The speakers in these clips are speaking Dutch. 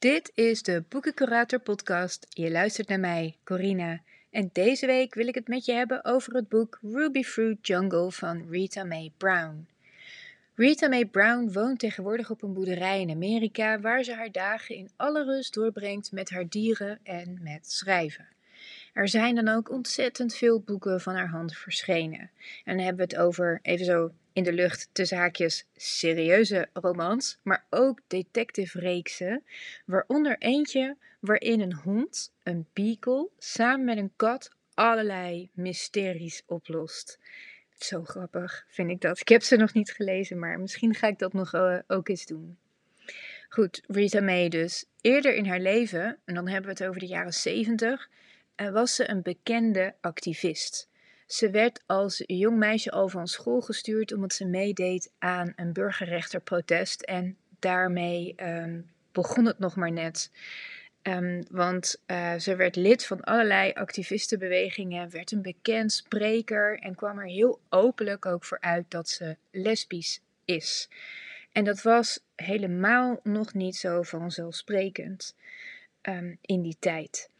Dit is de Boekencurator podcast. Je luistert naar mij, Corina. En deze week wil ik het met je hebben over het boek Ruby Fruit Jungle van Rita Mae Brown. Rita Mae Brown woont tegenwoordig op een boerderij in Amerika waar ze haar dagen in alle rust doorbrengt met haar dieren en met schrijven. Er zijn dan ook ontzettend veel boeken van haar hand verschenen. En dan hebben we het over, even zo in de lucht tussen haakjes, serieuze romans, maar ook detective-reeksen, waaronder eentje waarin een hond, een beagle, samen met een kat allerlei mysteries oplost. Zo grappig vind ik dat. Ik heb ze nog niet gelezen, maar misschien ga ik dat nog uh, ook eens doen. Goed, Rita May dus. Eerder in haar leven, en dan hebben we het over de jaren 70, was ze een bekende activist. Ze werd als jong meisje al van school gestuurd omdat ze meedeed aan een burgerrechterprotest en daarmee um, begon het nog maar net. Um, want uh, ze werd lid van allerlei activistenbewegingen, werd een bekend spreker en kwam er heel openlijk ook voor uit dat ze lesbisch is. En dat was helemaal nog niet zo vanzelfsprekend um, in die tijd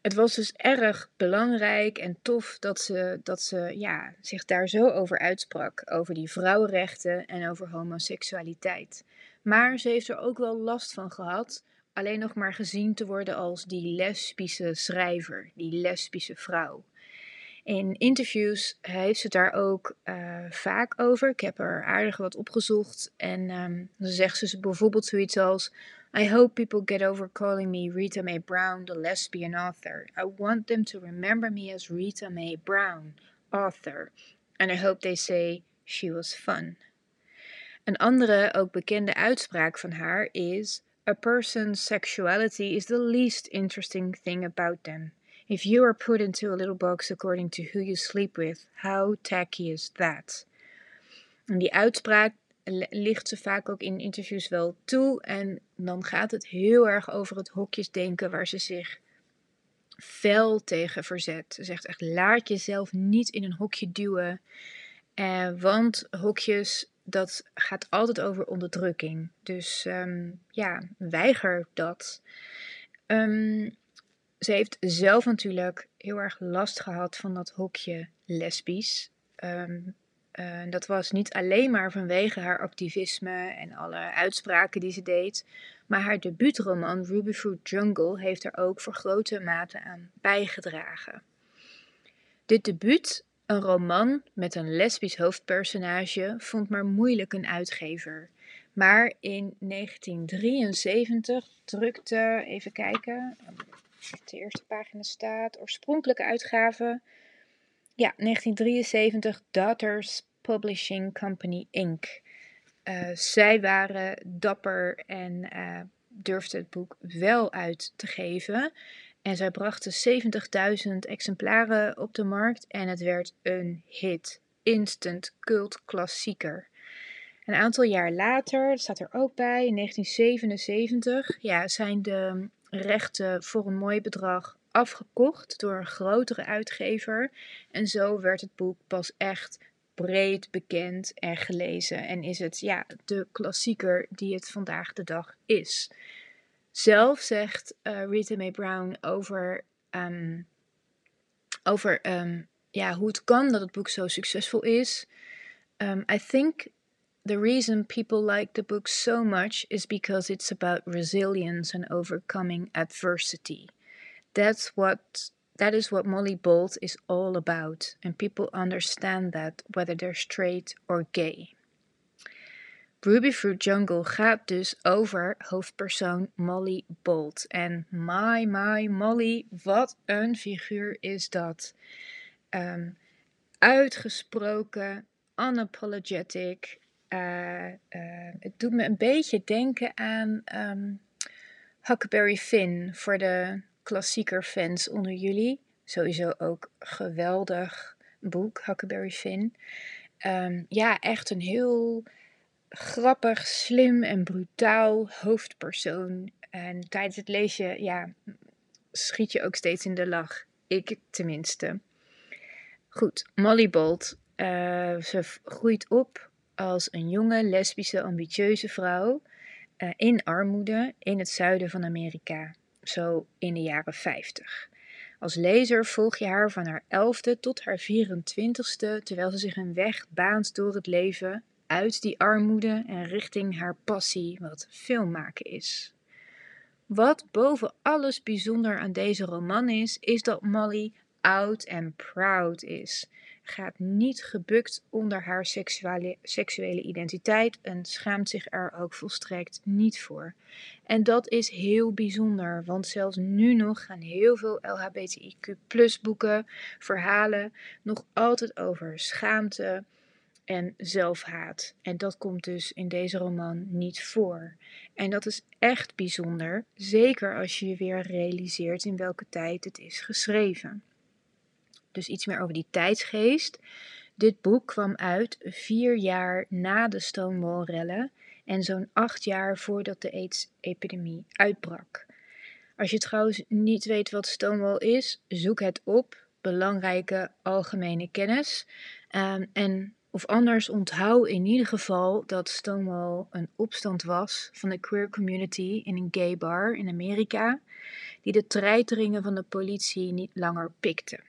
het was dus erg belangrijk en tof dat ze, dat ze ja, zich daar zo over uitsprak. Over die vrouwenrechten en over homoseksualiteit. Maar ze heeft er ook wel last van gehad. Alleen nog maar gezien te worden als die lesbische schrijver, die lesbische vrouw. In interviews heeft ze het daar ook uh, vaak over. Ik heb er aardig wat opgezocht. En um, dan zegt ze bijvoorbeeld zoiets als: I hope people get over calling me Rita Mae Brown, the lesbian author. I want them to remember me as Rita Mae Brown, author. And I hope they say she was fun. Een andere, ook bekende uitspraak van haar is: A person's sexuality is the least interesting thing about them. If you are put into a little box according to who you sleep with, how tacky is that? En die uitspraak ligt ze vaak ook in interviews wel toe. En dan gaat het heel erg over het hokjesdenken waar ze zich fel tegen verzet. Ze zegt echt: laat jezelf niet in een hokje duwen. Eh, want hokjes, dat gaat altijd over onderdrukking. Dus um, ja, weiger dat. Um, ze heeft zelf natuurlijk heel erg last gehad van dat hokje lesbisch. Um, uh, dat was niet alleen maar vanwege haar activisme en alle uitspraken die ze deed, maar haar debuutroman Ruby Fruit Jungle heeft er ook voor grote mate aan bijgedragen. Dit debuut, een roman met een lesbisch hoofdpersonage, vond maar moeilijk een uitgever. Maar in 1973 drukte, even kijken, de eerste pagina staat, oorspronkelijke uitgave. Ja, 1973, Daughters Publishing Company Inc. Uh, zij waren dapper en uh, durfden het boek wel uit te geven. En zij brachten 70.000 exemplaren op de markt en het werd een hit. Instant cult klassieker. Een aantal jaar later, dat staat er ook bij, in 1977, ja, zijn de rechten voor een mooi bedrag afgekocht door een grotere uitgever. En zo werd het boek pas echt breed bekend en gelezen. En is het ja, de klassieker die het vandaag de dag is. Zelf zegt uh, Rita Mae Brown over, um, over um, ja, hoe het kan dat het boek zo succesvol is. Um, I think the reason people like the book so much is because it's about resilience and overcoming adversity. That's what that is what Molly Bolt is all about, and people understand that whether they're straight or gay. Ruby Fruit Jungle gaat dus over hoofdpersoon Molly Bolt. En my, my, Molly, wat een figuur is dat. Um, uitgesproken, unapologetic. Uh, uh, het doet me een beetje denken aan um, Huckleberry Finn voor de klassieker fans onder jullie. Sowieso ook geweldig boek, Huckleberry Finn. Um, ja, echt een heel grappig, slim en brutaal hoofdpersoon. En tijdens het lezen, ja, schiet je ook steeds in de lach. Ik tenminste. Goed, Molly Bolt. Uh, ze groeit op als een jonge, lesbische, ambitieuze vrouw. uh, in armoede in het zuiden van Amerika, zo in de jaren 50. Als lezer volg je haar van haar elfde tot haar 24ste, terwijl ze zich een weg baant door het leven uit die armoede en richting haar passie, wat filmmaken is. Wat boven alles bijzonder aan deze roman is, is dat Molly oud en proud is. Gaat niet gebukt onder haar seksuele, seksuele identiteit en schaamt zich er ook volstrekt niet voor. En dat is heel bijzonder, want zelfs nu nog gaan heel veel LHBTIQ boeken, verhalen nog altijd over schaamte, en zelfhaat. En dat komt dus in deze roman niet voor. En dat is echt bijzonder, zeker als je je weer realiseert in welke tijd het is geschreven. Dus iets meer over die tijdsgeest. Dit boek kwam uit vier jaar na de Stonewall-rellen en zo'n acht jaar voordat de AIDS-epidemie uitbrak. Als je trouwens niet weet wat Stonewall is, zoek het op. Belangrijke algemene kennis. Um, en of anders onthoud in ieder geval dat Stonewall een opstand was van de queer community in een gay bar in Amerika, die de treiteringen van de politie niet langer pikte.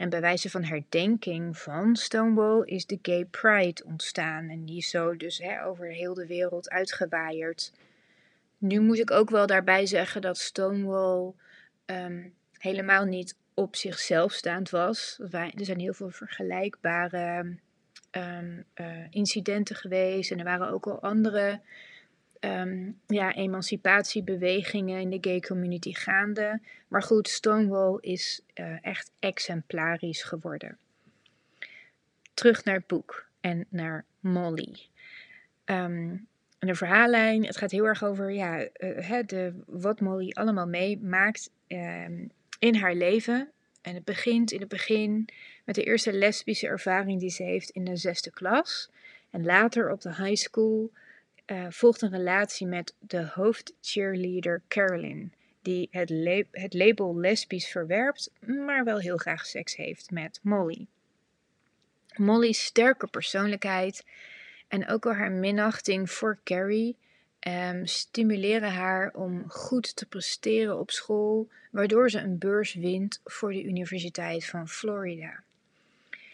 En bij wijze van herdenking van Stonewall is de Gay Pride ontstaan en die is zo dus hè, over heel de wereld uitgewaaierd. Nu moet ik ook wel daarbij zeggen dat Stonewall um, helemaal niet op zichzelf staand was. Er zijn heel veel vergelijkbare um, incidenten geweest. En er waren ook al andere um, ja, emancipatiebewegingen in de gay community gaande. Maar goed, Stonewall is uh, echt exemplarisch geworden. Terug naar het boek en naar Molly. Um, de verhaallijn, het gaat heel erg over ja, uh, de, wat Molly allemaal meemaakt in haar leven. En het begint in het begin met de eerste lesbische ervaring die ze heeft in de zesde klas. En later op de high school uh, volgt een relatie met de hoofdcheerleader Carolyn, die het, het label lesbisch verwerpt, maar wel heel graag seks heeft met Molly. Molly's sterke persoonlijkheid en ook al haar minachting voor Carrie um, stimuleren haar om goed te presteren op school, waardoor ze een beurs wint voor de Universiteit van Florida.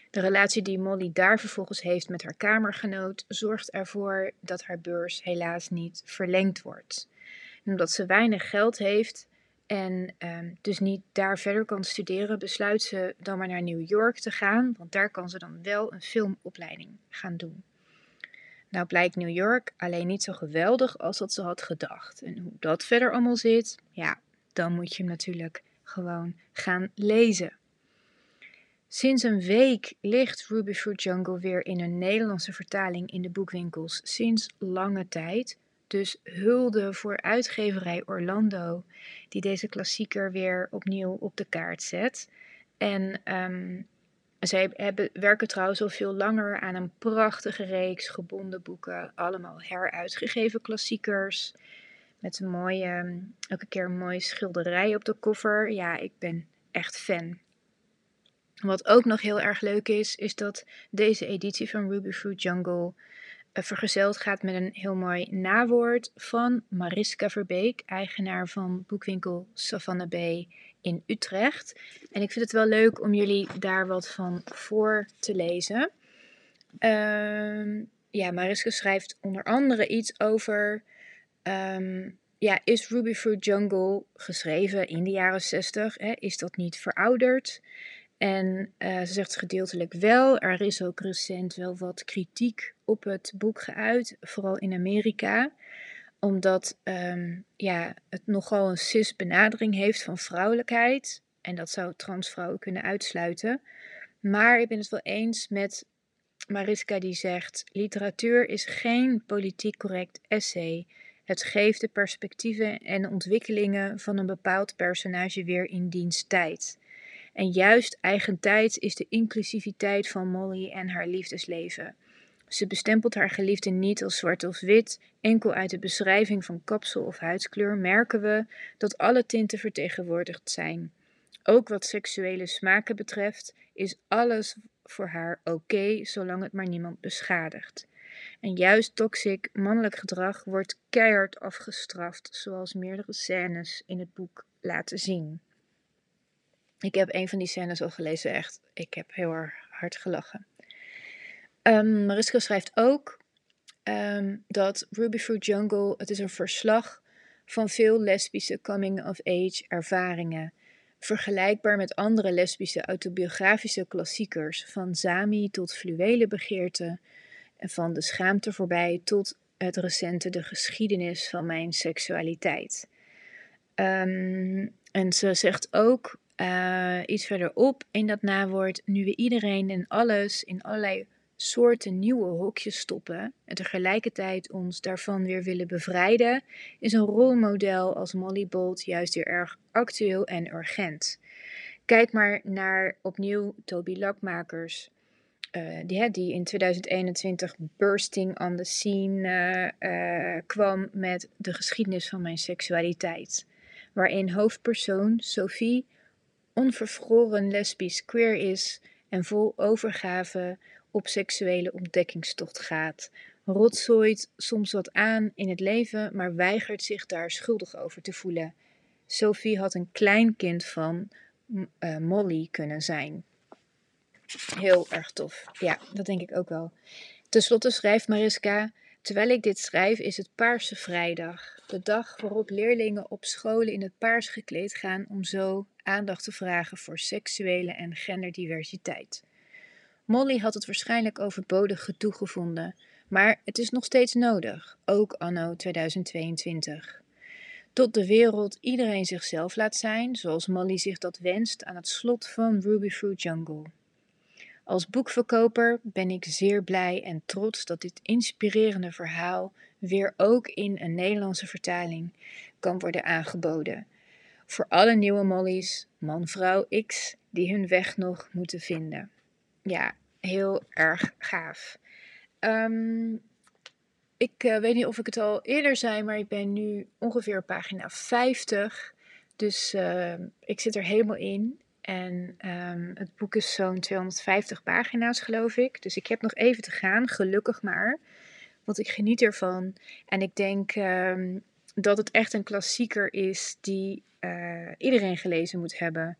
De relatie die Molly daar vervolgens heeft met haar kamergenoot zorgt ervoor dat haar beurs helaas niet verlengd wordt. En omdat ze weinig geld heeft en um, dus niet daar verder kan studeren, besluit ze dan maar naar New York te gaan, want daar kan ze dan wel een filmopleiding gaan doen. Nou blijkt New York alleen niet zo geweldig als dat ze had gedacht. En hoe dat verder allemaal zit, ja, dan moet je hem natuurlijk gewoon gaan lezen. Sinds een week ligt Ruby Fruit Jungle weer in een Nederlandse vertaling in de boekwinkels sinds lange tijd. Dus hulde voor uitgeverij Orlando, die deze klassieker weer opnieuw op de kaart zet. En um, zij hebben, werken trouwens al veel langer aan een prachtige reeks gebonden boeken. Allemaal heruitgegeven klassiekers. Met een mooie, elke keer een mooie schilderij op de koffer. Ja, ik ben echt fan. Wat ook nog heel erg leuk is, is dat deze editie van Ruby Fruit Jungle uh, vergezeld gaat met een heel mooi nawoord van Mariska Verbeek, eigenaar van boekwinkel Savannah Bay in Utrecht. En ik vind het wel leuk om jullie daar wat van voor te lezen. Uh, ja, Mariska schrijft onder andere iets over. Um, ja, is Ruby Fruit Jungle geschreven in de jaren 60? Hè? Is dat niet verouderd? En uh, ze zegt gedeeltelijk wel. Er is ook recent wel wat kritiek op het boek geuit, vooral in Amerika omdat um, ja, het nogal een cis-benadering heeft van vrouwelijkheid. En dat zou transvrouwen kunnen uitsluiten. Maar ik ben het wel eens met Mariska die zegt: literatuur is geen politiek correct essay. Het geeft de perspectieven en ontwikkelingen van een bepaald personage weer in diens tijd. En juist eigentijds is de inclusiviteit van Molly en haar liefdesleven. Ze bestempelt haar geliefde niet als zwart of wit. Enkel uit de beschrijving van kapsel of huidskleur merken we dat alle tinten vertegenwoordigd zijn. Ook wat seksuele smaken betreft is alles voor haar oké, zolang het maar niemand beschadigt. En juist toxic mannelijk gedrag wordt keihard afgestraft, zoals meerdere scènes in het boek laten zien. Ik heb een van die scènes al gelezen, echt. Ik heb heel hard gelachen. Um, Mariska schrijft ook um, dat Ruby Fruit Jungle, het is een verslag van veel lesbische coming-of-age ervaringen. Vergelijkbaar met andere lesbische autobiografische klassiekers, van Sami tot fluwelen begeerte en van de schaamte voorbij tot het recente de geschiedenis van mijn seksualiteit. Um, en ze zegt ook uh, iets verderop in dat nawoord, nu we iedereen en alles in allerlei soorten nieuwe hokjes stoppen en tegelijkertijd ons daarvan weer willen bevrijden, is een rolmodel als Molly Bolt juist weer erg actueel en urgent. Kijk maar naar opnieuw Toby Lakmakers, uh, die, die in 2021 bursting on the scene uh, kwam met de geschiedenis van mijn seksualiteit, waarin hoofdpersoon Sophie onvervroren lesbisch queer is en vol overgave op seksuele ontdekkingstocht gaat. Rotzooit soms wat aan in het leven, maar weigert zich daar schuldig over te voelen. Sophie had een klein kind van uh, Molly kunnen zijn. Heel erg tof. Ja, dat denk ik ook wel. Ten slotte schrijft Mariska: Terwijl ik dit schrijf, is het Paarse Vrijdag. De dag waarop leerlingen op scholen in het paars gekleed gaan om zo aandacht te vragen voor seksuele en genderdiversiteit. Molly had het waarschijnlijk overbodig gedoe gevonden, maar het is nog steeds nodig, ook anno 2022. Tot de wereld iedereen zichzelf laat zijn, zoals Molly zich dat wenst aan het slot van Ruby Fruit Jungle. Als boekverkoper ben ik zeer blij en trots dat dit inspirerende verhaal weer ook in een Nederlandse vertaling kan worden aangeboden. Voor alle nieuwe Molly's, man-vrouw X, die hun weg nog moeten vinden ja, heel erg gaaf. Ehm, ik uh, weet niet of ik het al eerder zei, maar ik ben nu ongeveer op pagina 50. Dus uh, ik zit er helemaal in. En um, het boek is zo'n 250 pagina's, geloof ik. Dus ik heb nog even te gaan, gelukkig maar. Want ik geniet ervan. En ik denk um, dat het echt een klassieker is die uh, iedereen gelezen moet hebben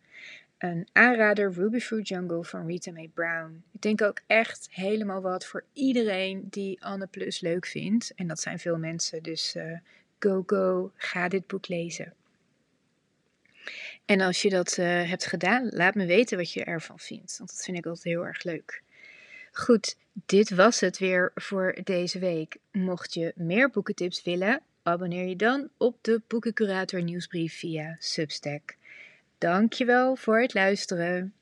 een aanrader Ruby Fruit Jungle van Rita Mae Brown. Ik denk ook echt helemaal wat voor iedereen die Anne Plus leuk vindt. En dat zijn veel mensen, dus uh, go go, ga dit boek lezen. En als je dat uh, hebt gedaan, laat me weten wat je ervan vindt. Want dat vind ik altijd heel erg leuk. Goed, dit was het weer voor deze week. Mocht je meer boekentips willen, abonneer je dan op de Boekencurator nieuwsbrief via Substack. Dankjewel voor het luisteren.